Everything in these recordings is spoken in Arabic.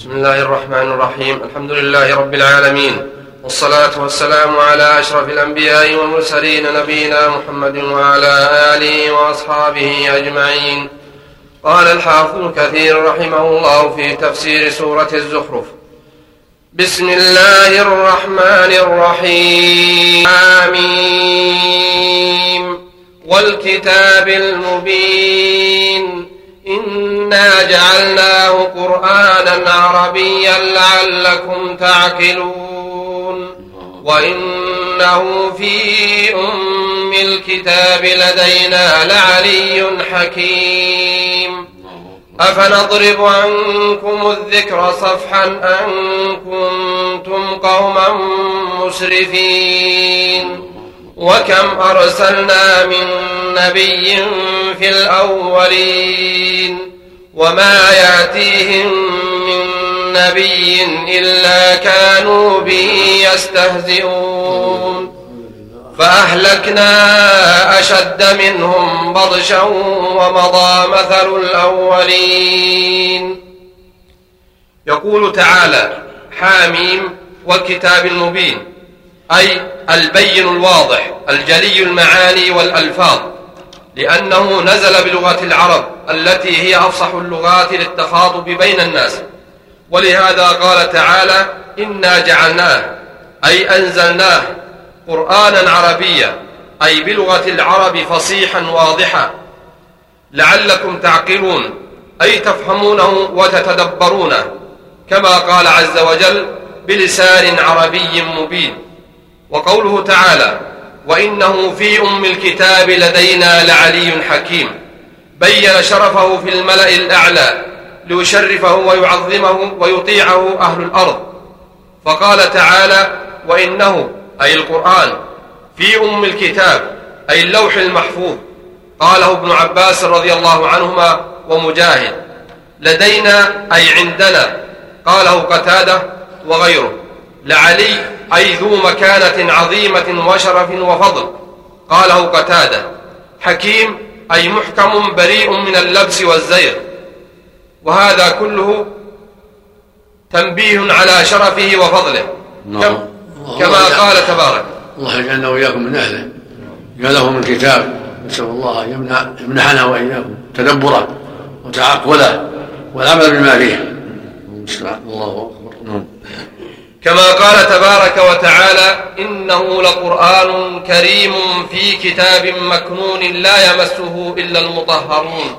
بسم الله الرحمن الرحيم. الحمد لله رب العالمين. والصلاة والسلام على أشرف الأنبياء والمرسلين نبينا محمد وعلى آله وأصحابه أجمعين. قال الحافظ كثير رحمه الله في تفسير سورة الزخرف. بسم الله الرحمن الرحيم. آمين. والكتاب المبين. إنا جعلناه قرآنا عربيا لعلكم تعقلون وإنه في أم الكتاب لدينا لعلي حكيم أفنضرب عنكم الذكر صفحا أن كنتم قوما مسرفين وكم أرسلنا من نبي في الأولين وما يأتيهم من نبي إلا كانوا به يستهزئون. فأهلكنا أشد منهم بطشا ومضى مثل الأولين. يقول تعالى حاميم والكتاب المبين أي البين الواضح الجلي المعاني والألفاظ لأنه نزل بلغة العرب التي هي أفصح اللغات للتخاطب بين الناس. ولهذا قال تعالى إنا جعلناه أي أنزلناه قرآنا عربيا أي بلغة العرب فصيحا واضحا. لعلكم تعقلون أي تفهمونه وتتدبرونه كما قال عز وجل بلسان عربي مبين. وقوله تعالى وإنه في أم الكتاب لدينا لعلي حكيم. بين شرفه في الملأ الأعلى ليشرفه ويعظمه ويطيعه أهل الأرض. فقال تعالى وإنه أي القرآن في أم الكتاب أي اللوح المحفوظ. قاله ابن عباس رضي الله عنهما ومجاهد لدينا أي عندنا. قاله قتادة وغيره. لعلي أي ذو مكانة عظيمة وشرف وفضل. قاله قتادة. حكيم أي محكم بريء من اللبس والزيغ وهذا كله تنبيه على شرفه وفضله. نعم. كما قال تبارك. الله يجعلنا وإياكم من أهله. جعله من كتاب نسأل الله أن يمنع يمنحنا وإياكم. تدبره وتعقله والعمل بما فيه. الله نعم كما قال تبارك وتعالى إنه لقرآن كريم في كتاب مكنون لا يمسه إلا المطهرون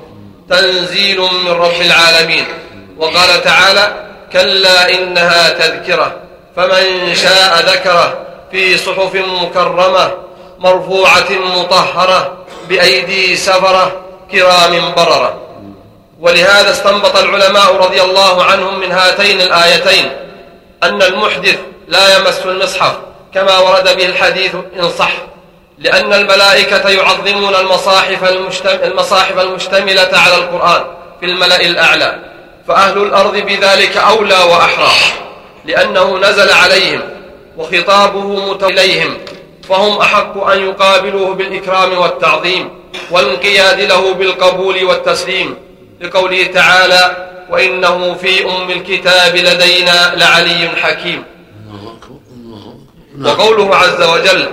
تنزيل من رب العالمين. وقال تعالى كلا إنها تذكرة فمن شاء ذكره في صحف مكرمة مرفوعة مطهرة بأيدي سفرة كرام بررة. ولهذا استنبط العلماء رضي الله عنهم من هاتين الآيتين أن المحدث لا يمس المصحف كما ورد به الحديث إن صح لأن الملائكة يعظمون المصاحف, المصاحف المشتملة على القرآن في الملأ الأعلى فأهل الأرض بذلك أولى وأحرى لأنه نزل عليهم وخطابه إليهم فهم أحق أن يقابلوه بالإكرام والتعظيم والانقياد له بالقبول والتسليم لقوله تعالى وإنه في أم الكتاب لدينا لعلي حكيم. وقوله عز وجل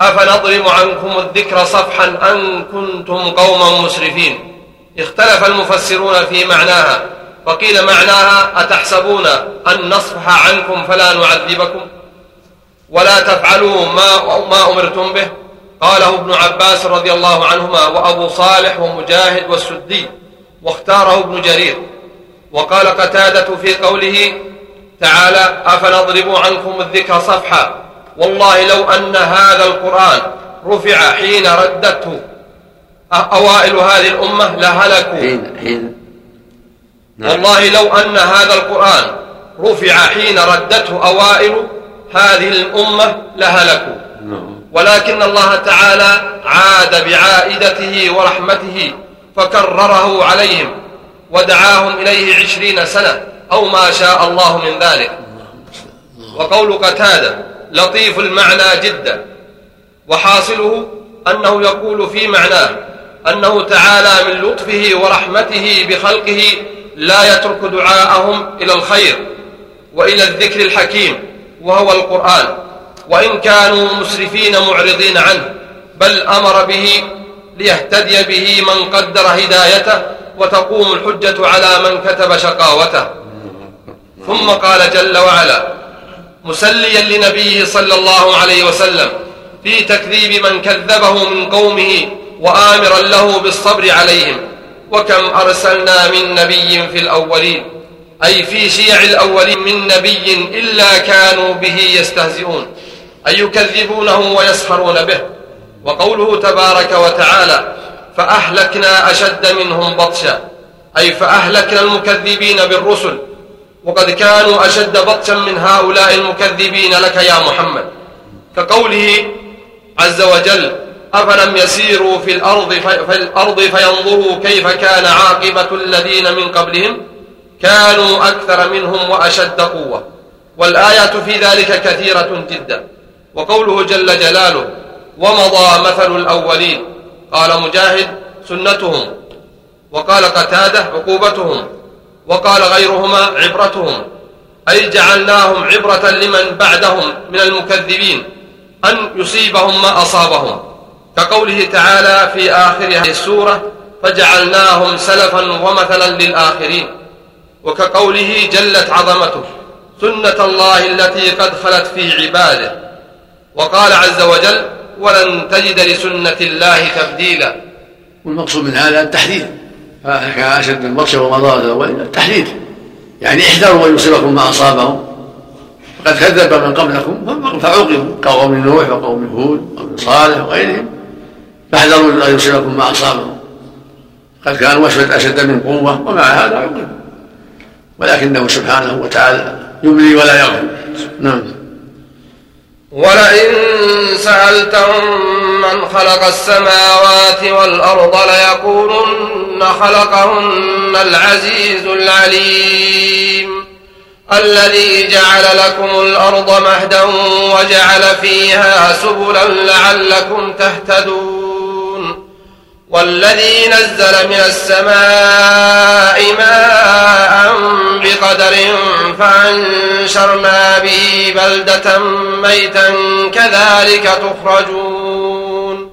أفنضرب عنكم الذكر صفحا أن كنتم قوما مسرفين. اختلف المفسرون في معناها فقيل معناها أتحسبون أن نصفح عنكم فلا نعذبكم؟ ولا تفعلوا ما, ما أمرتم به؟ قاله ابن عباس رضي الله عنهما وأبو صالح ومجاهد والسدي واختاره ابن جرير. وقال قتادة في قوله تعالى أفنضرب عنكم الذكر صفحا والله لو أن هذا القرآن رفع حين ردته أوائل هذه الأمة لهلكوا حين حين نعم. والله لو أن هذا القرآن رفع حين ردته أوائل هذه الأمة لهلكوا نعم. ولكن الله تعالى عاد بعائدته ورحمته فكرره عليهم ودعاهم إليه عشرين سنة أو ما شاء الله من ذلك. وقول قتادة لطيف المعنى جدا. وحاصله أنه يقول في معناه أنه تعالى من لطفه ورحمته بخلقه لا يترك دعاءهم إلى الخير وإلى الذكر الحكيم وهو القرآن. وإن كانوا مسرفين معرضين عنه بل أمر به ليهتدي به من قدر هدايته وتقوم الحجة على من كتب شقاوته. ثم قال جل وعلا مسليا لنبيه صلى الله عليه وسلم في تكذيب من كذبه من قومه وآمرا له بالصبر عليهم. وكم أرسلنا من نبي في الأولين أي في شيع الأولين من نبي إلا كانوا به يستهزئون أي يكذبونه ويسخرون به. وقوله تبارك وتعالى فأهلكنا أشد منهم بطشا. أي فأهلكنا المكذبين بالرسل. وقد كانوا أشد بطشا من هؤلاء المكذبين لك يا محمد. كقوله عز وجل أفلم يسيروا في الأرض, في الأرض فينظروا كيف كان عاقبة الذين من قبلهم؟ كانوا أكثر منهم وأشد قوة. والآيات في ذلك كثيرة جدا. وقوله جل جلاله ومضى مثل الأولين. قال مجاهد سنتهم وقال قتادة عقوبتهم وقال غيرهما عبرتهم أي جعلناهم عبرة لمن بعدهم من المكذبين أن يصيبهم ما أصابهم. كقوله تعالى في آخر هذه السورة فجعلناهم سلفا ومثلا للآخرين. وكقوله جلت عظمته سنة الله التي قد خلت في عباده. وقال عز وجل ولن تجد لسنة الله تبديلا. والمقصود من هذا التحديد. كان أشد البطش ومضاد التحديد. يعني احذروا أن يصيبكم ما أصابهم. فقد كذب من قبلكم فعوقبوا. كقوم نوح وقوم هود وقوم صالح وغيرهم. فاحذروا أن يصيبكم ما أصابهم. قد كانوا أشد أشد من قوة ومع هذا عوقبوا. ولكنه سبحانه وتعالى يملي ولا يغفر. نعم. ولئن سألتهم من خلق السماوات والأرض ليقولن خلقهن العزيز العليم الذي جعل لكم الأرض مهدا وجعل فيها سبلا لعلكم تهتدون والذي نزل من السماء ماء بقدر فأنشرنا به بلدة ميتا كذلك تخرجون.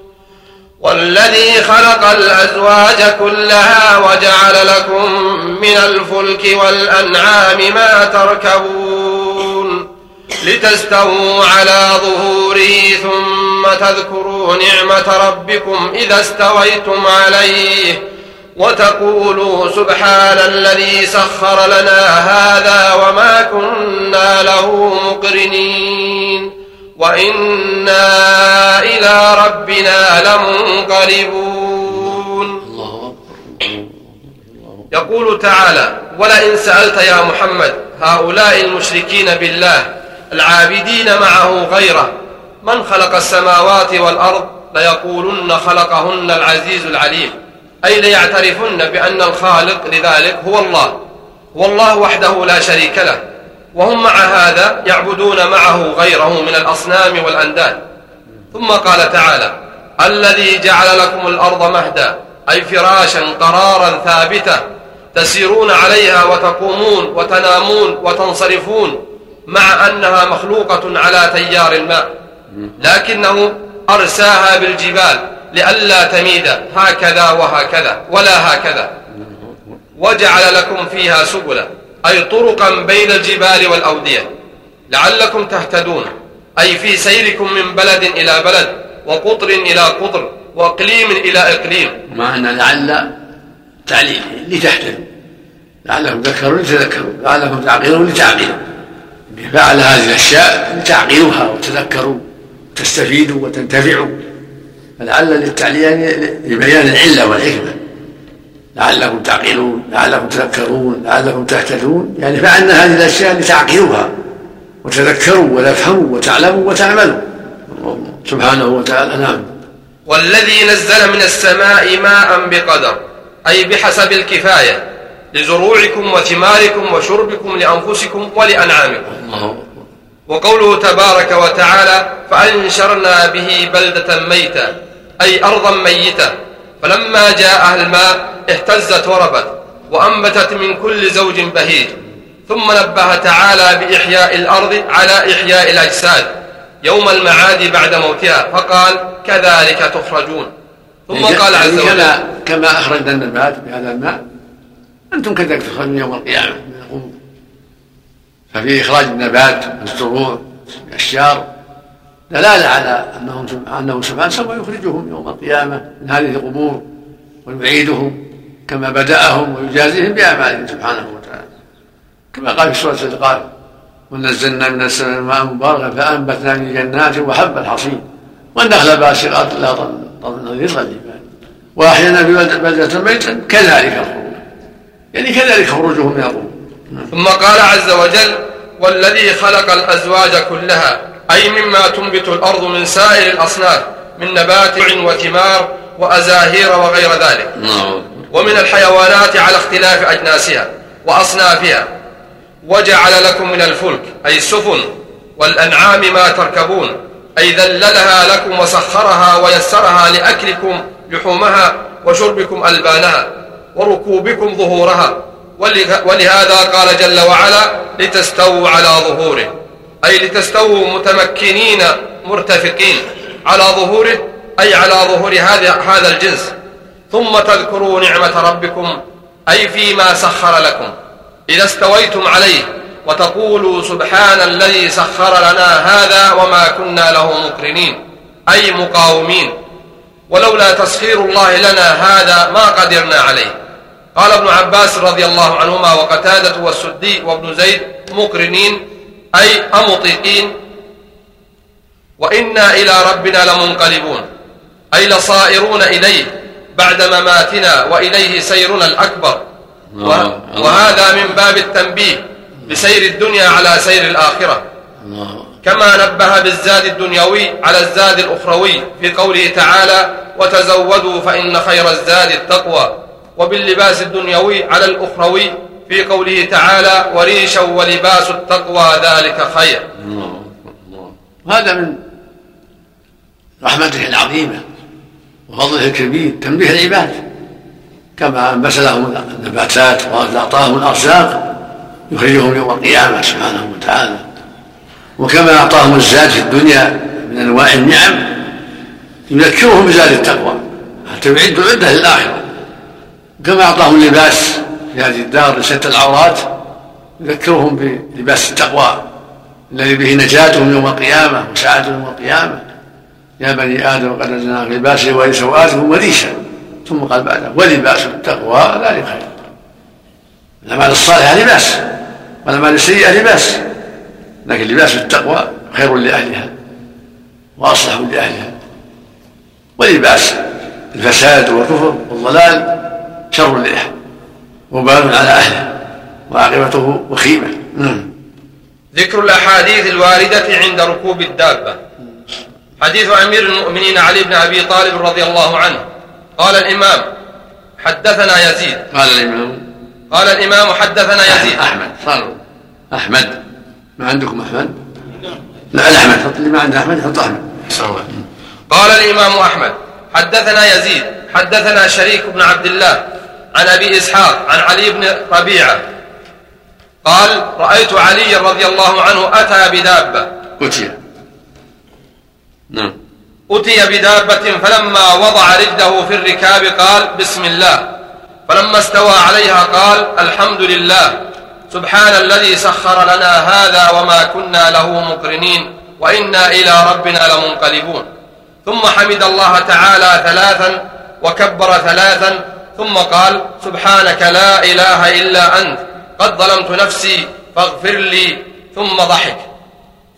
والذي خلق الأزواج كلها وجعل لكم من الفلك والأنعام ما تركبون. لتستووا على ظهوره ثم تذكروا نعمة ربكم إذا استويتم عليه. وتقولوا سبحان الذي سخر لنا هذا وما كنا له مقرنين وإنا إلى ربنا لمنقلبون. يقول تعالى ولئن سألت يا محمد هؤلاء المشركين بالله العابدين معه غيره من خلق السماوات والأرض ليقولن خلقهن العزيز العليم أي ليعترفن بأن الخالق لذلك هو الله. هو الله وحده لا شريك له. وهم مع هذا يعبدون معه غيره من الأصنام والأنداد. ثم قال تعالى الذي جعل لكم الأرض مهدا أي فراشا قرارا ثابتة تسيرون عليها وتقومون وتنامون وتنصرفون مع أنها مخلوقة على تيار الماء. لكنه أرساها بالجبال لئلا تميد هكذا وهكذا ولا هكذا. وجعل لكم فيها سبلا أي طرقا بين الجبال والأودية. لعلكم تهتدون أي في سيركم من بلد إلى بلد وقطر إلى قطر وإقليم إلى إقليم. مع أن لعل تعليل لتهتدوا. لعلكم تذكرون لتذكروا لعلكم تعقلون لتعقلوا. فعل هذه الأشياء لتعقلوها وتذكروا وتستفيدوا وتنتفعوا. فلعل للتعليل لبيان العلة والحكمة. لعلكم تعقلون لعلكم تذكرون لعلكم تهتدون. يعني فعلنا هذه الأشياء لتعقلوها وتذكروا وتفهموا وتعلموا وتعملوا. سبحانه وتعالى نعم. والذي نزل من السماء ماء بقدر أي بحسب الكفاية لزروعكم وثماركم وشربكم لأنفسكم ولأنعامكم. الله وقوله تبارك وتعالى فأنشرنا به بلدة ميتا أي أرضا ميتة. فلما جاء الماء اهتزت وربت وأنبتت من كل زوج بهيج. ثم نبه تعالى بإحياء الأرض على إحياء الأجساد. يوم المعاد بعد موتها فقال كذلك تخرجون. ثم يعني قال عز يعني وجل كما كما أخرجنا النبات بهذا الماء أنتم كذلك تخرجون يوم القيامة. من القبور ففي إخراج النبات والزروع الأشجار دلالة على أنهم أنه سبحانه سوف يخرجهم يوم القيامة من هذه القبور ويعيدهم كما بدأهم ويجازيهم بأعمالهم سبحانه وتعالى. كما قال في سورة القاف ونزلنا من السماء ماء مباركا فأنبتنا من جنات وحب الحصيد والنخل باسقات لا نظير الجبال وأحيانا في بلدة ميتا كذلك الخروج يعني كذلك خروجهم من القبور ثم قال عز وجل والذي خلق الأزواج كلها أي مما تنبت الأرض من سائر الأصناف من نبات وثمار وأزاهير وغير ذلك. ومن الحيوانات على اختلاف أجناسها وأصنافها. وجعل لكم من الفلك أي السفن والأنعام ما تركبون أي ذللها لكم وسخرها ويسرها لأكلكم لحومها وشربكم ألبانها وركوبكم ظهورها. ولهذا قال جل وعلا لتستووا على ظهوره. أي لتستووا متمكنين مرتفقين على ظهوره أي على ظهور هذا هذا الجنس. ثم تذكروا نعمة ربكم أي فيما سخر لكم. إذا استويتم عليه وتقولوا سبحان الذي سخر لنا هذا وما كنا له مقرنين أي مقاومين. ولولا تسخير الله لنا هذا ما قدرنا عليه. قال ابن عباس رضي الله عنهما وقتادة والسدي وابن زيد مقرنين أي أمطيقين. وإنا إلى ربنا لمنقلبون. أي لصائرون إليه بعد مماتنا وإليه سيرنا الأكبر. وهذا من باب التنبيه بسير الدنيا على سير الآخرة. كما نبه بالزاد الدنيوي على الزاد الأخروي في قوله تعالى وتزودوا فإن خير الزاد التقوى. وباللباس الدنيوي على الأخروي في قوله تعالى وريشا ولباس التقوى ذلك خير. وهذا من رحمته العظيمة وفضله الكبير تنبيه العباد. كما أنبت لهم النباتات وأعطاهم الأرزاق يخرجهم يوم القيامة سبحانه وتعالى. وكما أعطاهم الزاد في الدنيا من أنواع النعم يذكرهم بزاد التقوى حتى يعدوا عدة للآخرة. كما أعطاهم اللباس في هذه الدار لست العورات يذكرهم بلباس التقوى الذي به نجاتهم يوم القيامة وسعادتهم يوم القيامة. يا بني آدم قد نزلنا لباسه ولي سوآتهم وريشا ثم قال بعده ولباس التقوى ذلك خير الأعمال الصالحة لباس والأعمال السيئة لباس لكن لباس التقوى خير لأهلها وأصلح لأهلها. ولباس الفساد والكفر والضلال شر لأهله وبال على أهله وعاقبته وخيمة. نعم. ذكر الأحاديث الواردة عند ركوب الدابة. حديث أمير المؤمنين علي بن أبي طالب رضي الله عنه. قال الإمام حدثنا يزيد. قال الإمام قال الإمام حدثنا يزيد. أحمد صاروا. أحمد ما عندكم أحمد؟ لا الأحمد حط اللي ما عنده أحمد حط أحمد. قال الإمام أحمد حدثنا يزيد. حدثنا شريك بن عبد الله. عن أبي إسحاق عن علي بن ربيعة. قال رأيت علي رضي الله عنه أتى بدابة. أتي. نعم. أتي بدابة فلما وضع رجله في الركاب قال بسم الله. فلما استوى عليها قال الحمد لله. سبحان الذي سخر لنا هذا وما كنا له مقرنين وإنا إلى ربنا لمنقلبون. ثم حمد الله تعالى ثلاثا وكبر ثلاثا ثم قال سبحانك لا إله إلا أنت قد ظلمت نفسي فاغفر لي ثم ضحك.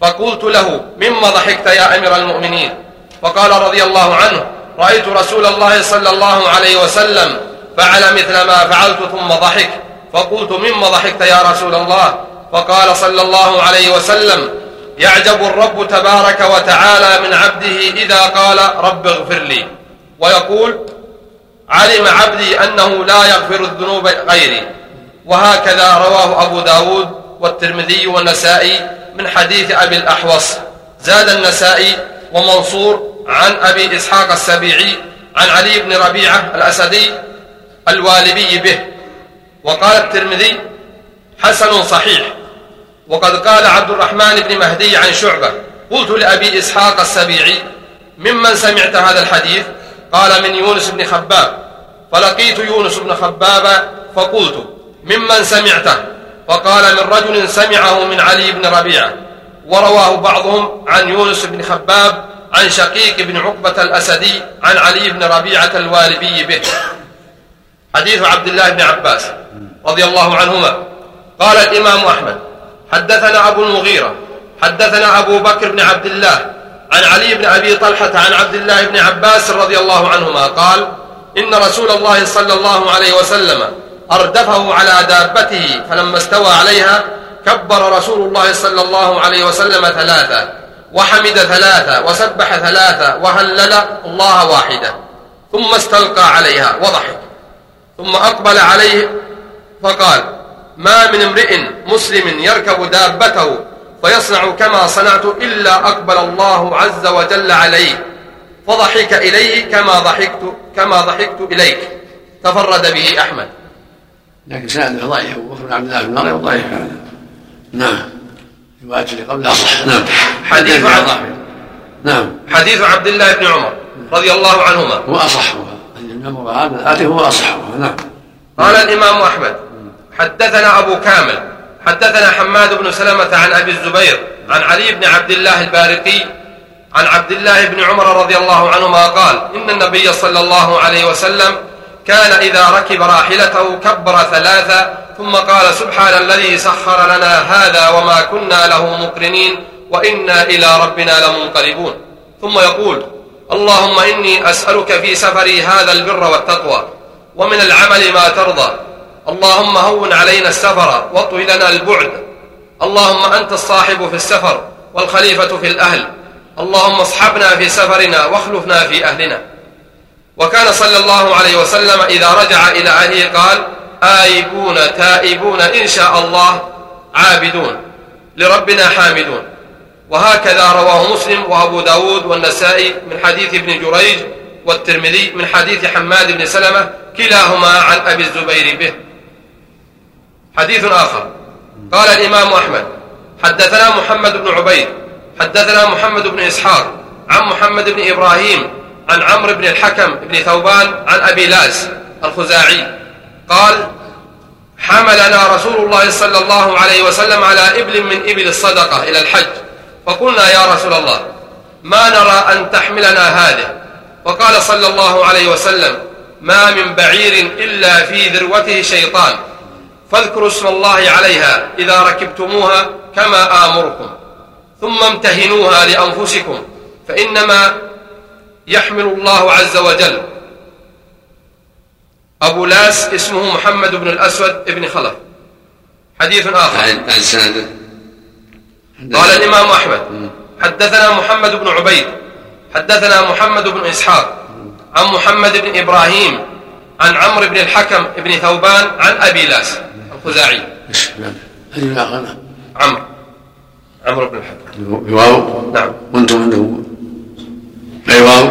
فقلت له مما ضحكت يا أمير المؤمنين؟ فقال رضي الله عنه رأيت رسول الله صلى الله عليه وسلم فعل مثل ما فعلت ثم ضحك. فقلت مما ضحكت يا رسول الله؟ فقال صلى الله عليه وسلم يعجب الرب تبارك وتعالى من عبده إذا قال رب اغفر لي. ويقول علم عبدي أنه لا يغفر الذنوب غيري. وهكذا رواه أبو داود والترمذي والنسائي من حديث أبي الأحوص. زاد النسائي ومنصور عن أبي إسحاق السبيعي عن علي بن ربيعة الأسدي الوالبي به. وقال الترمذي حسن صحيح. وقد قال عبد الرحمن بن مهدي عن شعبة قلت لأبي إسحاق السبيعي ممن سمعت هذا الحديث؟ قال من يونس بن خباب فلقيت يونس بن خباب فقلت ممن سمعته؟ فقال من رجل سمعه من علي بن ربيعة. ورواه بعضهم عن يونس بن خباب عن شقيق بن عقبة الأسدي عن علي بن ربيعة الوالبي به. حديث عبد الله بن عباس رضي الله عنهما. قال الإمام أحمد حدثنا أبو المغيرة حدثنا أبو بكر بن عبد الله عن علي بن أبي طلحة عن عبد الله بن عباس رضي الله عنهما قال إن رسول الله صلى الله عليه وسلم أردفه على دابته فلما استوى عليها كبر رسول الله صلى الله عليه وسلم ثلاثة وحمد ثلاثة وسبح ثلاثة وهلل الله واحدة ثم استلقى عليها وضحك ثم أقبل عليه فقال ما من امرئ مسلم يركب دابته فيصنع كما صنعت إلا أقبل الله عز وجل عليه فضحك إليه كما ضحكت كما ضحكت إليك. تفرد به أحمد. لكن سنده ضعيف بن عبد الله بن مريم ضعيف نعم. الرواية اللي قبلها صح نعم. حديث عبد نعم. حديث عبد الله بن عمر رضي الله عنهما. هو أصح. هذا الآتي هو أصح. نعم. قال الإمام أحمد حدثنا أبو كامل حدثنا حماد بن سلمة عن أبي الزبير عن علي بن عبد الله البارقي عن عبد الله بن عمر رضي الله عنهما قال إن النبي صلى الله عليه وسلم كان إذا ركب راحلته كبر ثلاثة ثم قال سبحان الذي سخر لنا هذا وما كنا له مقرنين وإنا إلى ربنا لمنقلبون. ثم يقول اللهم إني أسألك في سفري هذا البر والتقوى ومن العمل ما ترضى اللهم هون علينا السفر واطوي لنا البعد. اللهم أنت الصاحب في السفر والخليفة في الأهل. اللهم اصحبنا في سفرنا واخلفنا في أهلنا. وكان صلى الله عليه وسلم إذا رجع إلى أهله قال آيبون تائبون إن شاء الله عابدون. لربنا حامدون. وهكذا رواه مسلم وأبو داود والنسائي من حديث ابن جريج والترمذي من حديث حماد بن سلمة كلاهما عن أبي الزبير به. حديث آخر. قال الإمام أحمد حدثنا محمد بن عبيد حدثنا محمد بن إسحاق عن محمد بن إبراهيم عن عمرو بن الحكم بن ثوبان عن أبي لأس الخزاعي. قال حملنا رسول الله صلى الله عليه وسلم على إبل من إبل الصدقة إلى الحج. فقلنا يا رسول الله ما نرى أن تحملنا هذه؟ وقال صلى الله عليه وسلم ما من بعير إلا في ذروته شيطان. فاذكروا اسم الله عليها إذا ركبتموها كما آمركم ثم امتهنوها لأنفسكم فإنما يحمل الله عز وجل. أبو لاس اسمه محمد بن الأسود بن خلف. حديث آخر. قال الإمام أحمد حدثنا محمد بن عبيد حدثنا محمد بن إسحاق عن محمد بن إبراهيم عن عمرو بن الحكم بن ثوبان عن أبي لاس. الخزاعي عمرو. عمرو بن الحكم بواو نعم. وأنتم عندكم اي واو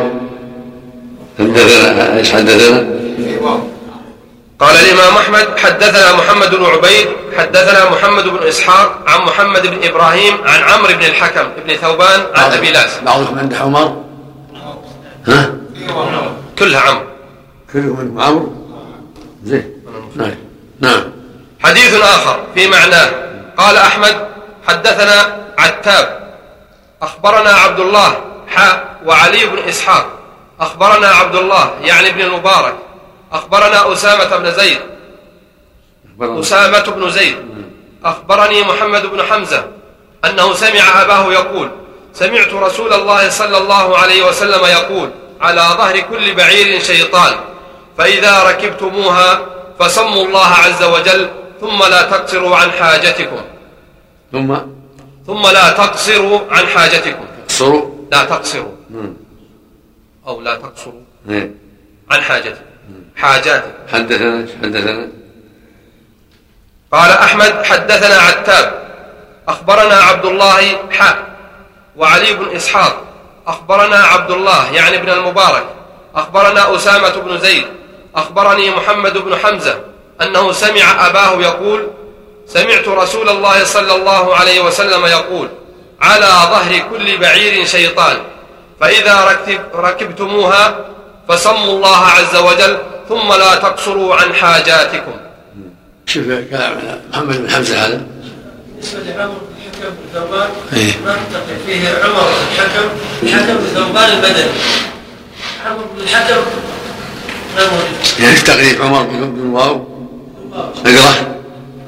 حدثنا إيش حدثنا؟ قال الإمام أحمد حدثنا محمد بن عبيد حدثنا محمد بن إسحاق عن محمد بن إبراهيم عن عمرو بن الحكم بن ثوبان عن أبي لاس بعضكم عنده عمر؟ ها؟ كلها عمرو. عندكم عمرو؟ زين. نعم. نعم. حديث آخر في معناه. قال أحمد حدثنا عتاب. أخبرنا عبد الله حاء وعلي بن إسحاق. أخبرنا عبد الله يعني ابن المبارك. أخبرنا أسامة بن زيد. أسامة بن زيد. أخبرني محمد بن حمزة أنه سمع أباه يقول سمعت رسول الله صلى الله عليه وسلم يقول على ظهر كل بعير شيطان فإذا ركبتموها فسموا الله عز وجل ثم لا تقصروا عن حاجتكم. ثم ثم لا تقصروا عن حاجتكم. تقصروا. لا تقصروا. أو لا تقصروا إيه. عن حاجتكم. حاجاتكم. حدثنا حدثنا. قال أحمد حدثنا عتاب. أخبرنا عبد الله حاء وعلي بن إسحاق. أخبرنا عبد الله يعني ابن المبارك. أخبرنا أسامة بن زيد. أخبرني محمد بن حمزة. أنه سمع أباه يقول سمعت رسول الله صلى الله عليه وسلم يقول على ظهر كل بعير شيطان فإذا ركب ركبتموها فسموا الله عز وجل ثم لا تقصروا عن حاجاتكم. شوف كلام محمد بن حمزة هذا. بالنسبة لعمر بن الحكم بن ثوبان ما تقي فيه عمر بن الحكم الحكم بن ثوبان البدني عمر بن الحكم. ما موجود. يعني التقريب عمر بن واو. اقرأ.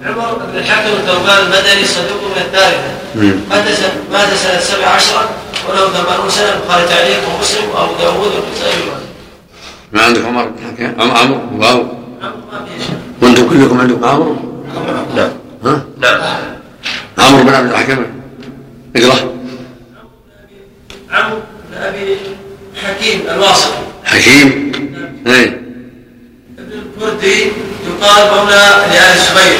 عمر بن الحكم ثوبان المدني صدوق من الثالثة مات مات سنة سبع عشرة وله ثمانون سنة البخاري تعليق ومسلم وأبو داوود والنسائي ما عندك عمر بن حكيم عم عمرو واو. عمر ما فيه شيء وأنتم كلكم عندكم عمرو نعم ها؟ نعم عمرو بن عبد الحكيم. اقرأ. عمرو بن أبي حكيم الواسطي حكيم. اي ابن الكردي يقال مولى لآل الزبير.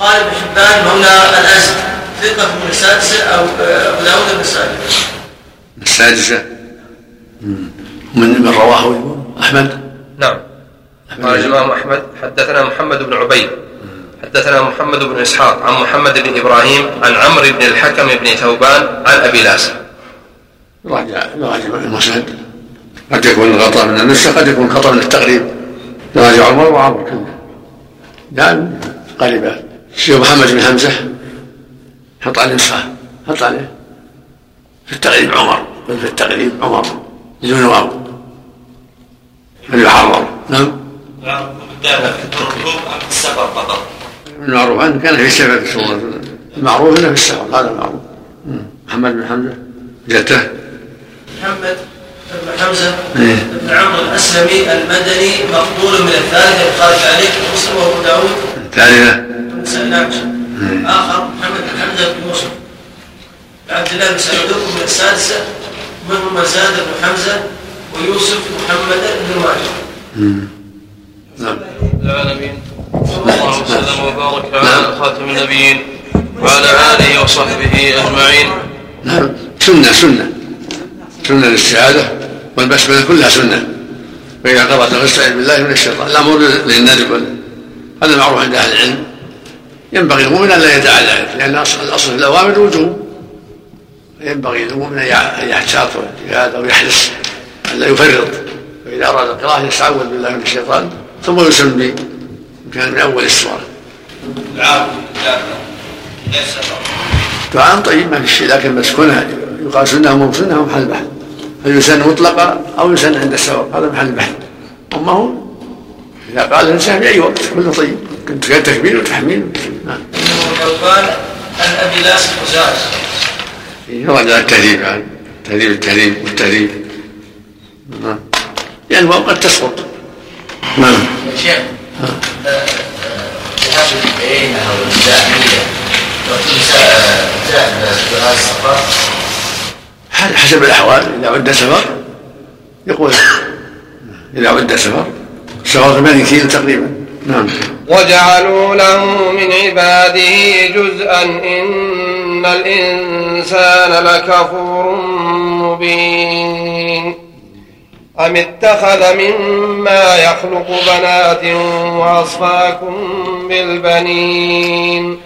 وقال ابن حبان مولى الأزد ثقة من السادسة أو أبو داود النسائي السادسة. من من رواه أحمد؟ نعم. قال الإمام أحمد حدثنا محمد بن عبيد. حدثنا محمد بن إسحاق عن محمد بن إبراهيم عن عمرو بن الحكم بن ثوبان عن أبي لاسع راجع راجع المسند قد يكون الخطأ من النسخ قد يكون خطأ من التقريب. راجع عمر وعمر كله نعم. قريبا شيخ محمد بن حمزة حط عليه نسخة حط عليه في التقريب عمر. بل في التقريب عمر. بدون واو. بل يحرر. نعم. السفر المعروف. عنه كان في السفر عليه وسلم المعروف إنه في السفر هذا المعروف. محمد بن حمزة. جته محمد. بن حمزة. إيه. بن عمرو الأسلمي المدني مقبول من الثالثة البخاري تعليق ومسلم وأبو داود. الثالثة. والنسائي نعم آخر محمد بن حمزة بن يوسف. عبد الله بن سعود من السادسة منهم زاد بن حمزة ويوسف محمد بن ماجه. نعم. العالمين. صلى الله وسلم وبارك على خاتم النبيين وعلى آله وصحبه أجمعين. نعم. سنة سنة. سنة للسعادة. والبسملة كلها سنة. فإذا قرأت فاستعذ بالله من الشيطان الأمر للندب هذا معروف عند أهل العلم. ينبغي المؤمن أن لا ذلك لأن أصل الأصل في الأوامر الوجوب. ينبغي للمؤمن أن يحتاط ويجتهد أو يحرص أن لا يفرط. فإذا أراد القراءة يستعوذ بالله من الشيطان ثم يسمي كان من أول السورة العام غير سفر دعاء طيب ما في شيء لكن مسكونها يقال سنة مو سنه محل بحث. هل يسن مطلقا أو يسن عند السفر هذا محل بحث. أما هو؟ إذا قال الإنسان في أي وقت كله طيب. كنت تكبير وتحميل. نعم. عن أبي لاس الخزاعي يرجع التهذيب عن تهذيب التهذيب والتهذيب. نعم. يعني الواو قد تسقط. نعم. شيخ ذهاب العين أو الزاحمية وكل زاد بغاية السفر حسب الأحوال إذا عد سفر يقول إذا عد سفر سفر 8 كيلو تقريبا. نعم. وجعلوا له من عباده جزءا إن الإنسان لكفور مبين. أم اتخذ مما يخلق بنات وأصفاكم بالبنين؟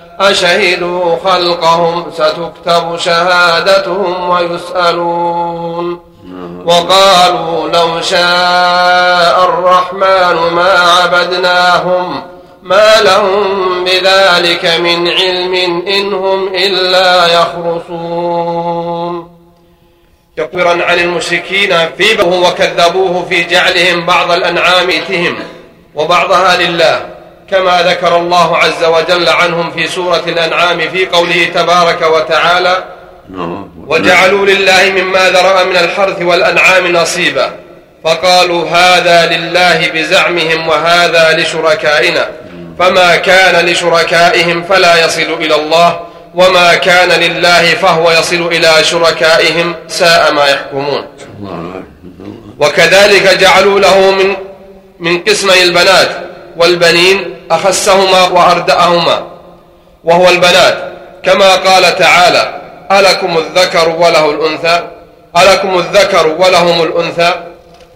أشهدوا خلقهم ستكتب شهادتهم ويسألون. وقالوا لو شاء الرحمن ما عبدناهم ما لهم بذلك من علم إن هم إلا يخرصون. يخبرا عن المشركين في وكذبوه في جعلهم بعض الأنعام إتهم وبعضها لله. كما ذكر الله عز وجل عنهم في سورة الأنعام في قوله تبارك وتعالى وجعلوا لله مما ذرأ من الحرث والأنعام نصيبا فقالوا هذا لله بزعمهم وهذا لشركائنا فما كان لشركائهم فلا يصل إلى الله وما كان لله فهو يصل إلى شركائهم ساء ما يحكمون وكذلك جعلوا له من من قسمي البنات والبنين أخسهما وأردأهما وهو البنات. كما قال تعالى ألكم الذكر وله الأنثى؟ ألكم الذكر ولهم الأنثى؟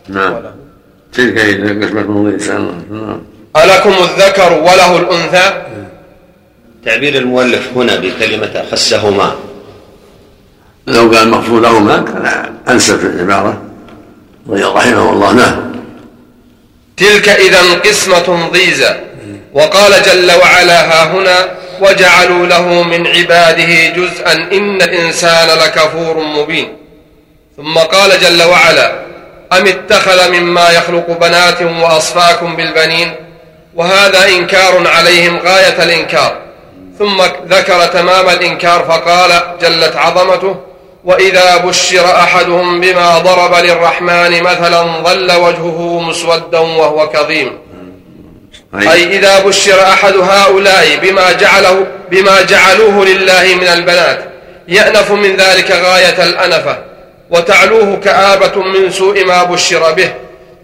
نعم. تلك إذا قسمة نعم. ألكم الذكر وله الأنثى؟ تعبير المؤلف هنا بكلمة أخسهما. لو قال مغفور لهما كان أنسب في العبارة. رحمه الله. نعم. تلك إذا قسمة ضيزى. وقال جل وعلا ها هنا وجعلوا له من عباده جزءا إن الإنسان لكفور مبين. ثم قال جل وعلا أم اتخذ مما يخلق بنات وأصفاكم بالبنين؟ وهذا إنكار عليهم غاية الإنكار. ثم ذكر تمام الإنكار فقال جلت عظمته وإذا بشر أحدهم بما ضرب للرحمن مثلا ظل وجهه مسودا وهو كظيم. أي إذا بشر أحد هؤلاء بما جعله بما جعلوه لله من البنات يأنف من ذلك غاية الأنفة وتعلوه كآبة من سوء ما بشر به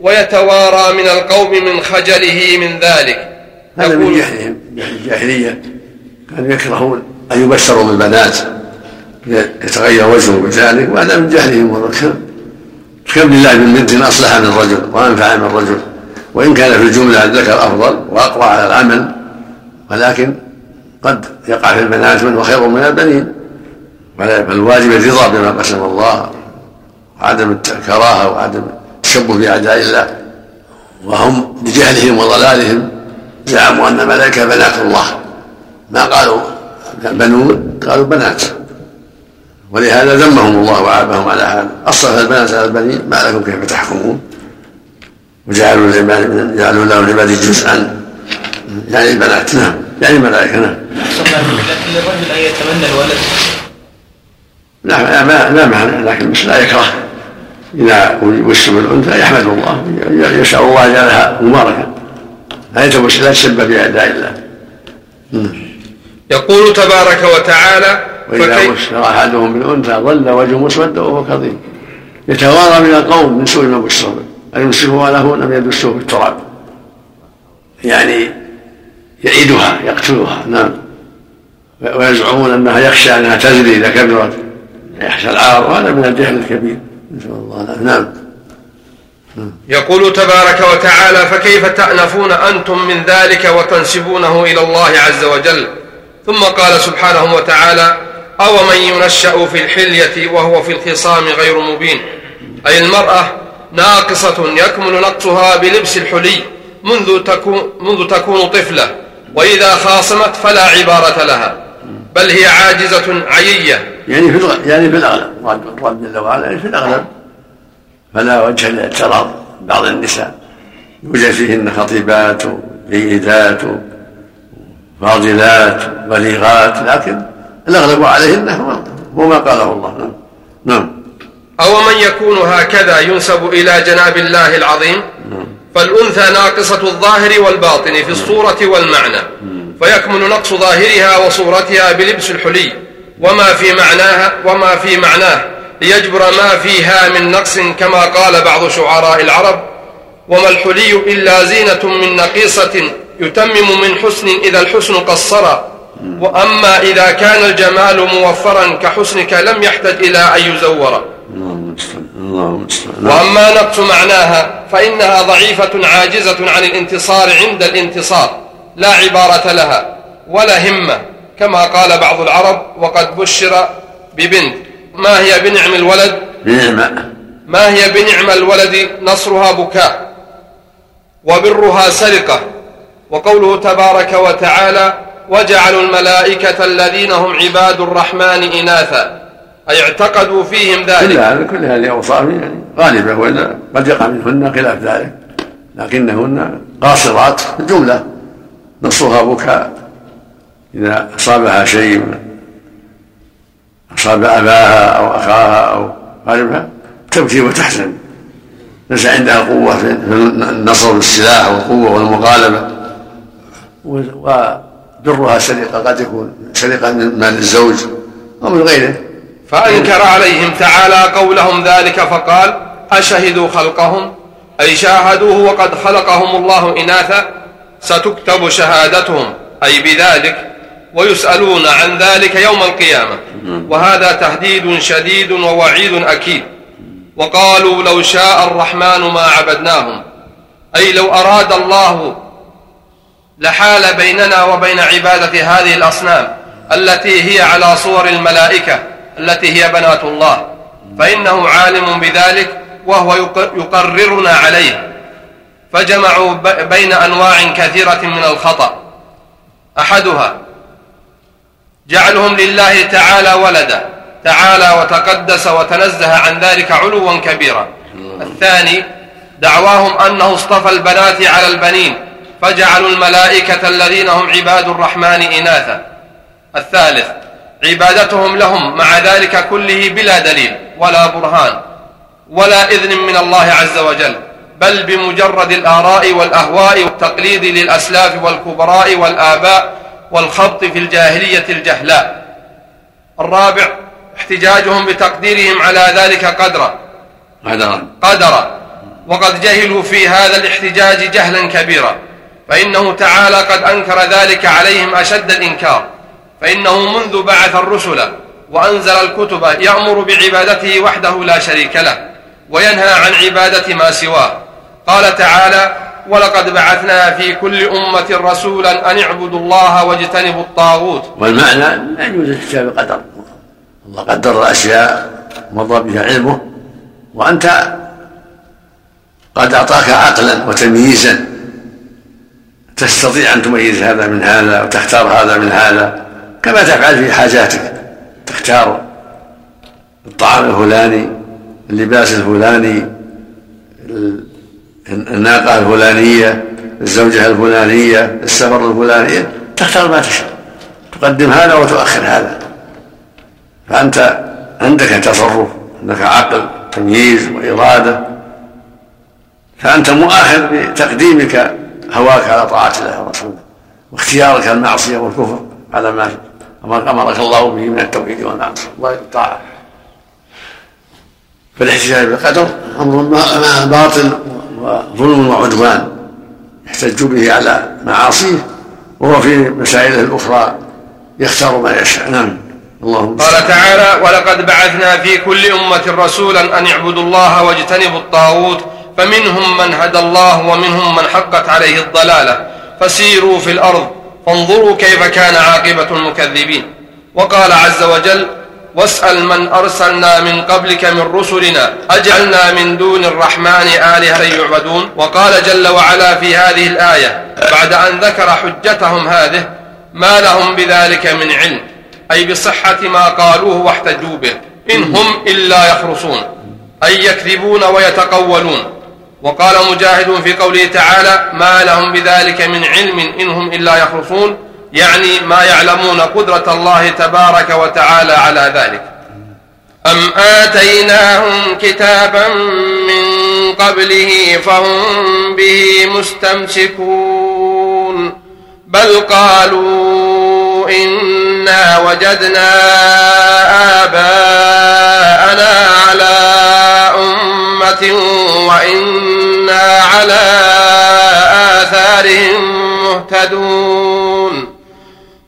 ويتوارى من القوم من خجله من ذلك. هذا من جهلهم جهل الجاهلية. كانوا يكرهون أن يبشروا بالبنات يتغير وجهه بذلك وهذا من جهلهم كم لله من بنت أصلح من الرجل وأنفع من الرجل وإن كان في الجملة الذكر أفضل وأقوى على العمل ولكن قد يقع في البنات من هو خير من البنين فالواجب الرضا بما قسم الله وعدم الكراهة وعدم التشبه بأعداء الله. وهم بجهلهم وضلالهم زعموا أن الملائكة بنات الله. ما قالوا بنون قالوا بنات. ولهذا ذمهم الله وعابهم على هذا. أصرف البنات على البنين ما لكم كيف تحكمون؟ وجعلوا العباد جعلوا له العباد جزءا. يعني البنات نعم يعني الملائكه نعم لكن للرجل ان يتمنى الولد لا ما لا معنى لكن لا يكره. إذا وسم الأنثى يحمد الله يسال الله جعلها مباركة. لا يتوش لا تسبب بأعداء الله. يقول تبارك وتعالى وإذا بشر أحدهم بالأنثى ظل وجهه مسودا وهو كظيم. يتوارى من القوم من سوء ما بشر به أيمسكها له لم يدسه في التراب. يعني يعيدها يقتلها نعم. ويزعمون أنها يخشى أنها تزري إذا كبرت. يخشى العار وهذا من الجهل الكبير. نسأل الله نعم. يقول تبارك وتعالى فكيف تأنفون أنتم من ذلك وتنسبونه إلى الله عز وجل؟ ثم قال سبحانه وتعالى أو من ينشأ في الحلية وهو في الخصام غير مبين؟ أي المرأة ناقصة يكمل نقصها بلبس الحلي منذ تكون, منذ تكون طفلة وإذا خاصمت فلا عبارة لها بل هي عاجزة عيية. يعني في يعني في الأغلب الرب جل وعلا يعني في الأغلب فلا وجه لاعتراض بعض النساء يوجد فيهن خطيبات جيدات فاضلات بليغات لكن الأغلب عليهن هو ما قاله الله. نعم. نعم. أو من يكون هكذا ينسب إلى جناب الله العظيم؟ فالأنثى ناقصة الظاهر والباطن في الصورة والمعنى. فيكمن نقص ظاهرها وصورتها بلبس الحلي. وما في معناها وما في معناه. ليجبر ما فيها من نقص كما قال بعض شعراء العرب. وما الحلي إلا زينة من نقيصة يتمم من حسن إذا الحسن قصر. وأما إذا كان الجمال موفرا كحسنك لم يحتج إلى أن يزور. اللهم وأما نقص معناها فإنها ضعيفة عاجزة عن الانتصار عند الانتصار لا عبارة لها ولا همة كما قال بعض العرب وقد بشر ببنت. ما هي بنعم الولد؟ بنعمة. ما هي بنعم الولد؟ نصرها بكاء وبرها سرقة. وقوله تبارك وتعالى وجعلوا الملائكة الذين هم عباد الرحمن إناثا أي اعتقدوا فيهم ذلك. كل هذه أوصاف يعني غالبة وإلا قد يقع منهن خلاف ذلك. لكنهن قاصرات في الجملة. نصها بكاء. إذا أصابها شيء أصاب أباها أو أخاها أو غالبها تبكي وتحزن. ليس عندها قوة في النصر بالسلاح والقوة والمغالبة وبرها سرقة قد يكون سرقة من مال الزوج أو من غيره. فأنكر عليهم تعالى قولهم ذلك فقال أشهدوا خلقهم؟ أي شاهدوه وقد خلقهم الله إناثا؟ ستكتب شهادتهم أي بذلك ويسألون عن ذلك يوم القيامة. وهذا تهديد شديد ووعيد أكيد. وقالوا لو شاء الرحمن ما عبدناهم. أي لو أراد الله لحال بيننا وبين عبادة هذه الأصنام التي هي على صور الملائكة التي هي بنات الله. فإنه عالم بذلك وهو يقررنا عليه. فجمعوا بين أنواع كثيرة من الخطأ. أحدها جعلهم لله تعالى ولدا. تعالى وتقدس وتنزه عن ذلك علوا كبيرا. الثاني دعواهم أنه اصطفى البنات على البنين. فجعلوا الملائكة الذين هم عباد الرحمن إناثا. الثالث عبادتهم لهم مع ذلك كله بلا دليل ولا برهان ولا إذن من الله عز وجل بل بمجرد الآراء والأهواء والتقليد للأسلاف والكبراء والآباء والخبط في الجاهلية الجهلاء. الرابع احتجاجهم بتقديرهم على ذلك قدرا. قدرا. قدرا. وقد جهلوا في هذا الاحتجاج جهلا كبيرا فإنه تعالى قد أنكر ذلك عليهم أشد الإنكار. فإنه منذ بعث الرسل وأنزل الكتب يأمر بعبادته وحده لا شريك له وينهى عن عبادة ما سواه. قال تعالى ولقد بعثنا في كل أمة رسولا أن اعبدوا الله واجتنبوا الطاغوت. والمعنى لا يجوز الاحتجاج بقدر. الله قدر الأشياء مضى بها علمه. وأنت قد أعطاك عقلا وتمييزا. تستطيع أن تميز هذا من هذا وتختار هذا من هذا. كما تفعل في حاجاتك. تختار الطعام الفلاني اللباس الفلاني الناقة الفلانية الزوجة الفلانية السفر الفلاني. تختار ما تشاء. تقدم هذا وتؤخر هذا. فأنت عندك تصرف عندك عقل تمييز وإرادة. فأنت مؤاخذ بتقديمك هواك على طاعة الله ورسوله واختيارك المعصية والكفر على ما أمرك الله به من التوحيد والطاعة فالاحتجاج بالقدر أمر باطل وظلم وعدوان يحتج به على معاصيه وهو في مسائله الأخرى يختار ما يشاء. نعم. اللهم قال تعالى ولقد بعثنا في كل أمة رسولا أن اعبدوا الله واجتنبوا الطاغوت فمنهم من هدى الله ومنهم من حقت عليه الضلالة. فسيروا في الأرض فانظروا كيف كان عاقبة المكذبين. وقال عز وجل واسأل من أرسلنا من قبلك من رسلنا أجعلنا من دون الرحمن آلهة يعبدون. وقال جل وعلا في هذه الآية بعد أن ذكر حجتهم هذه ما لهم بذلك من علم أي بصحة ما قالوه واحتجوا به إن هم إلا يخرصون أي يكذبون ويتقولون. وقال مجاهد في قوله تعالى ما لهم بذلك من علم إن هم إلا يخرصون يعني ما يعلمون قدرة الله تبارك وتعالى على ذلك. أم آتيناهم كتابا من قبله فهم به مستمسكون. بل قالوا إنا وجدنا آباءنا على أمة على آثارهم مهتدون.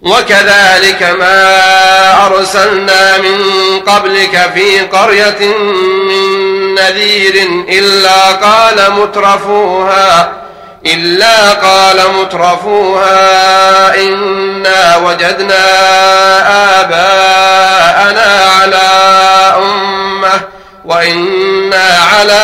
وكذلك ما أرسلنا من قبلك في قرية من نذير إلا قال مترفوها إلا قال مترفوها إنا وجدنا آباءنا على أمة وإنا على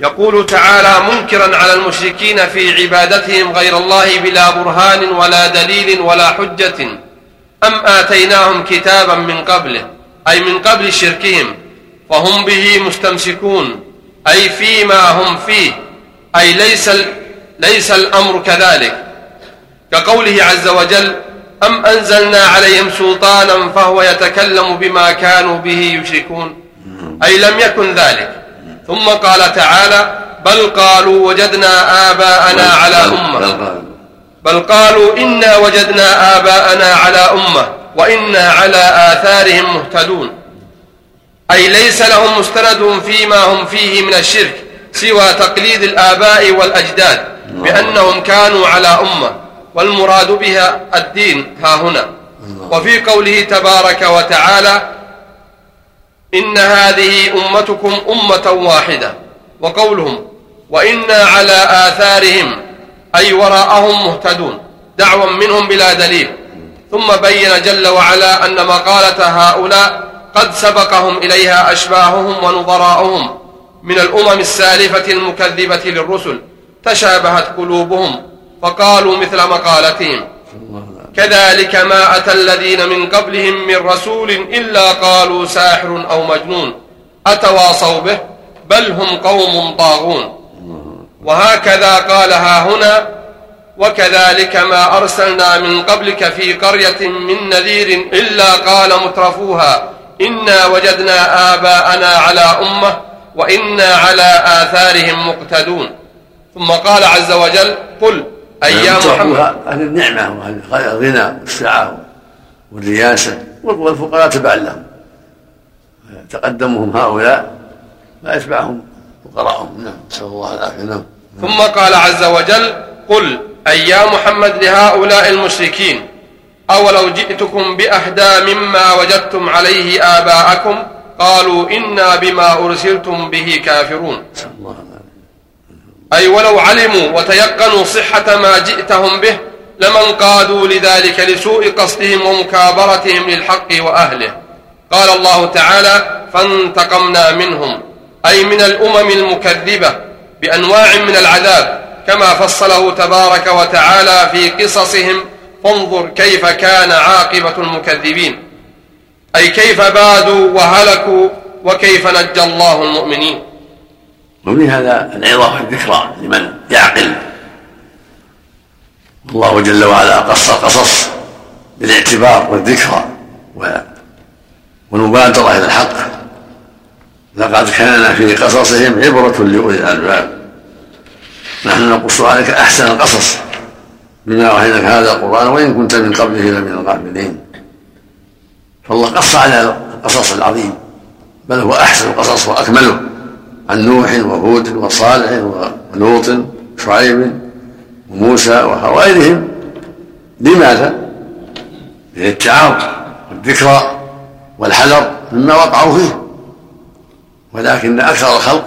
يقول تعالى منكرا على المشركين في عبادتهم غير الله بلا برهان ولا دليل ولا حجة. أم آتيناهم كتابا من قبله أي من قبل شركهم فهم به مستمسكون أي فيما هم فيه أي ليس ليس الأمر كذلك. كقوله عز وجل أم أنزلنا عليهم سلطانا فهو يتكلم بما كانوا به يشركون أي لم يكن ذلك. ثم قال تعالى بل قالوا وجدنا آباءنا على أمة. بل قالوا. إنا وجدنا آباءنا على أمة وإنا على آثارهم مهتدون. أي ليس لهم مستند فيما هم فيه من الشرك سوى تقليد الآباء والأجداد بأنهم كانوا على أمة والمراد بها الدين ها هنا. وفي قوله تبارك وتعالى إن هذه أمتكم أمة واحدة وقولهم وإنا على آثارهم أي وراءهم مهتدون دعوا منهم بلا دليل. ثم بين جل وعلا أن مقالة هؤلاء قد سبقهم إليها أشباههم ونظراؤهم من الأمم السالفة المكذبة للرسل تشابهت قلوبهم فقالوا مثل مقالتهم. كذلك ما أتى الذين من قبلهم من رسول إلا قالوا ساحر أو مجنون أتواصوا به بل هم قوم طاغون. وهكذا قالها هنا وكذلك ما أرسلنا من قبلك في قرية من نذير إلا قال مترفوها إنا وجدنا آباءنا على أمة وإنا على آثارهم مقتدون. ثم قال عز وجل قل أي يا محمد. أهل النعمة وأهل الغنى والسعة والرياسة والفقراء تبعا لهم. تقدمهم هؤلاء ما يتبعهم فقراءهم. نعم نسأل الله العافية. نعم. ثم قال عز وجل قل أي يا محمد لهؤلاء المشركين أولو جئتكم بأهدى مما وجدتم عليه آباءكم؟ قالوا إنا بما أرسلتم به كافرون. أي ولو علموا وتيقنوا صحة ما جئتهم به لمن قادوا لذلك لسوء قصدهم ومكابرتهم للحق وأهله. قال الله تعالى فانتقمنا منهم. أي من الأمم المكذبة بأنواع من العذاب كما فصله تبارك وتعالى في قصصهم فانظر كيف كان عاقبة المكذبين. أي كيف بادوا وهلكوا وكيف نجى الله المؤمنين. ومن هذا العظة والذكرى لمن يعقل. الله جل وعلا قص القصص بالاعتبار والذكرى والمبادرة إلى الحق. لقد كان في قصصهم عبرة لأولي الألباب. نحن نقص عليك أحسن القصص بما أوحيناك هذا القرآن وإن كنت من قبله لمن الغافلين. فالله قص على القصص العظيم بل هو أحسن القصص وأكمله. عن نوح وهود وصالح ولوط شعيب وموسى وغيرهم. لماذا؟ للتعاون والذكرى والحذر مما وقعوا فيه. ولكن أكثر الخلق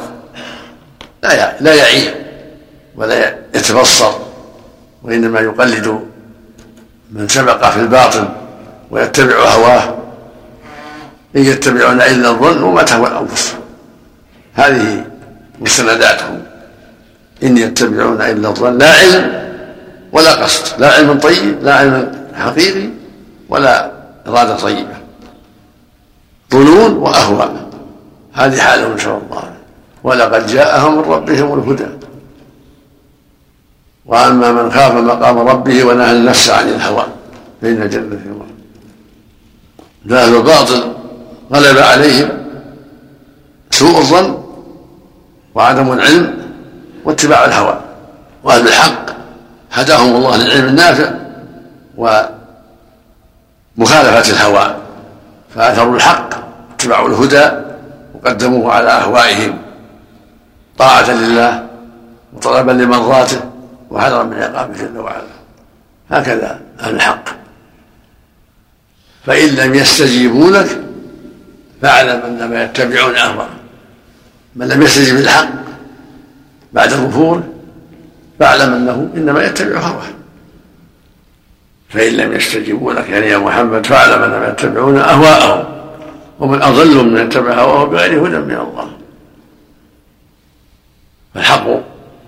لا لا يعي ولا يتبصر وإنما يقلد من سبق في الباطل ويتبع هواه. إن يتبعون إلا الظن وما تهوى الأنفس. هذه مستنداتهم إن يتبعون إلا الظن. لا علم ولا قصد. لا علم طيب لا علم حقيقي ولا إرادة طيبة. ظنون وأهواء. هذه حالهم إن شاء الله. ولقد جاءهم من ربهم الهدى. وأما من خاف مقام ربه ونهى النفس عن الهوى فإن الجنة في الله فاهل الباطل غلب عليهم سوء الظن وعدم العلم واتباع الهوى وأهل الحق. هداهم الله للعلم النافع ومخالفة الهوى. فأثروا الحق اتبعوا الهدى وقدموه على أهوائهم. طاعة لله وطلبا لمرضاته وحذرا من عقابه جل وعلا. هكذا أهل الحق. فإن لم يستجيبوا لك فاعلم أنما يتبعون أهواءهم. من لم يستجب للحق بعد الظهور فاعلم أنه إنما يتبع هواه فإن لم يستجيبوا لك يعني يا محمد فاعلم انما يتبعون أهواءهم ومن أضل من يتبع هواه بغير هدى من الله. فالحق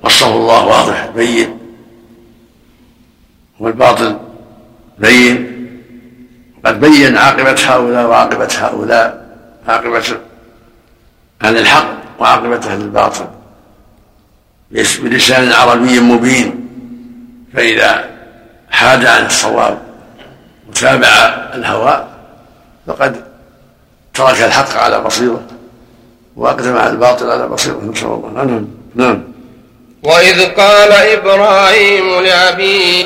وصفه الله واضح بين. والباطل بين. قد بين عاقبة هؤلاء وعاقبة هؤلاء عاقبة أهل الحق. وعاقبة أهل الباطل بلسان عربي مبين. فإذا حاد عن الصواب وتابع الهوى فقد ترك الحق على بصيرة وأقدم على الباطل على بصيرة. نسأل الله. نعم. نعم. وإذ قال إبراهيم لأبيه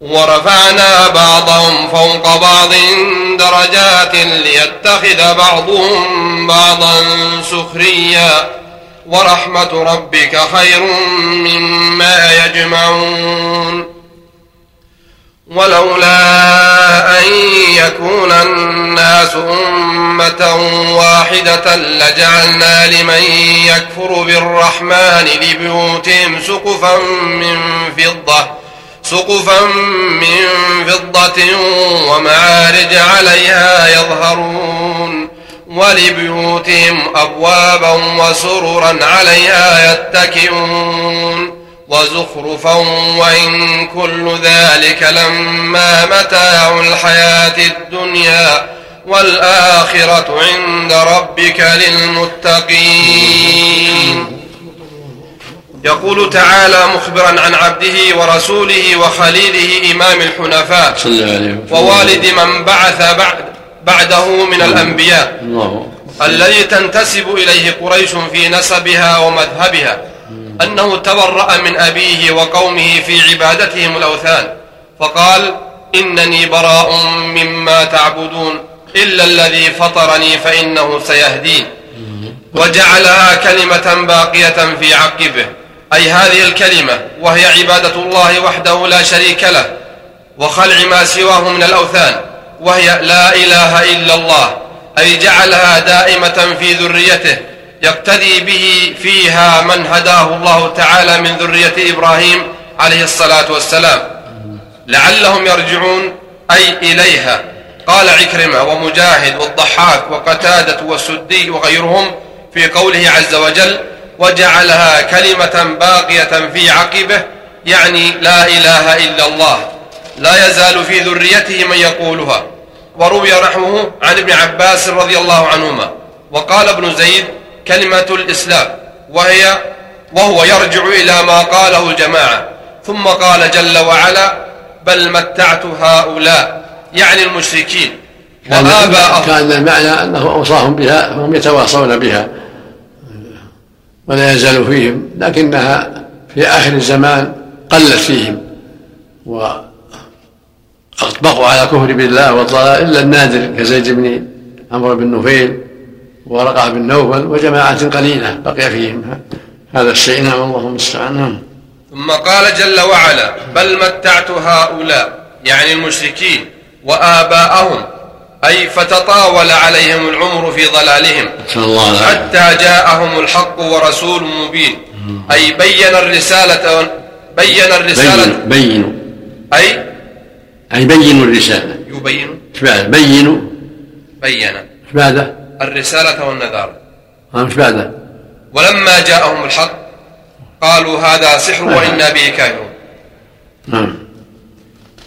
ورفعنا بعضهم فوق بعض درجات ليتخذ بعضهم بعضا سخريا. ورحمة ربك خير مما يجمعون. ولولا أن يكون الناس أمة واحدة لجعلنا لمن يكفر بالرحمن لبيوتهم سقفا من فضة. سقفا من فضة ومعارج عليها يظهرون ولبيوتهم أبوابا وسررا عليها يتكئون وزخرفا وإن كل ذلك لما متاع الحياة الدنيا والآخرة عند ربك للمتقين يقول تعالى مخبرا عن عبده ورسوله وخليله إمام الحنفاء ووالد من بعث بعد بعده من الأنبياء. الذي تنتسب إليه قريش في نسبها ومذهبها. أنه تبرأ من أبيه وقومه في عبادتهم الأوثان. فقال إنني براء مما تعبدون. إلا الذي فطرني فإنه سيهدين. وجعلها كلمة باقية في عقبه. أي هذه الكلمة وهي عبادة الله وحده لا شريك له وخلع ما سواه من الأوثان وهي لا إله إلا الله أي جعلها دائمة في ذريته يقتدي به فيها من هداه الله تعالى من ذرية إبراهيم عليه الصلاة والسلام. لعلهم يرجعون أي إليها. قال عكرمة ومجاهد والضحاك وقتادة والسدي وغيرهم في قوله عز وجل وجعلها كلمة باقية في عقبه يعني لا إله إلا الله. لا يزال في ذريته من يقولها. وروي نحوه عن ابن عباس رضي الله عنهما. وقال ابن زيد كلمة الإسلام وهي وهو يرجع إلى ما قاله الجماعة. ثم قال جل وعلا بل متعت هؤلاء يعني المشركين. وآباءهم. كان المعنى أنه أوصاهم بها فهم يتواصون بها. ولا يزال فيهم لكنها في آخر الزمان قلت فيهم وأطبقوا على كفر بالله والضلال. إلا النادر كزيد بن عمرو بن نفيل ورقع بن نوفل وجماعة قليلة بقي فيهم. هذا الشيء. نعم الله المستعان. نعم. ثم قال جل وعلا بل متعت هؤلاء يعني المشركين وآباءهم أي فتطاول عليهم العمر في ضلالهم. حتى جاءهم الحق ورسول مبين. أي بين الرسالة بين الرسالة. بينوا أي؟ أي بينوا الرسالة. يبين إيش بعده بينوا. بين. إيش بعده الرسالة والنذارة إيش بعده ولما جاءهم الحق قالوا هذا سحر وإنا به كافرون نعم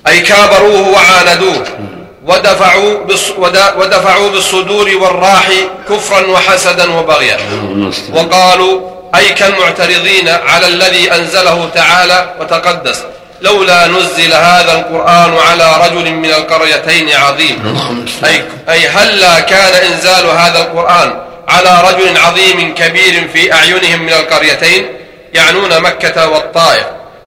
أي كابروه وعاندوه. ودفعوا ودفعوا بالصدور والراح كفرا وحسدا وبغيا. وقالوا أي كالمعترضين على الذي أنزله تعالى وتقدس لولا نزل هذا القرآن على رجل من القريتين عظيم. أي, أي هلا كان إنزال هذا القرآن على رجل عظيم كبير في أعينهم من القريتين؟ يعنون مكة والطائف.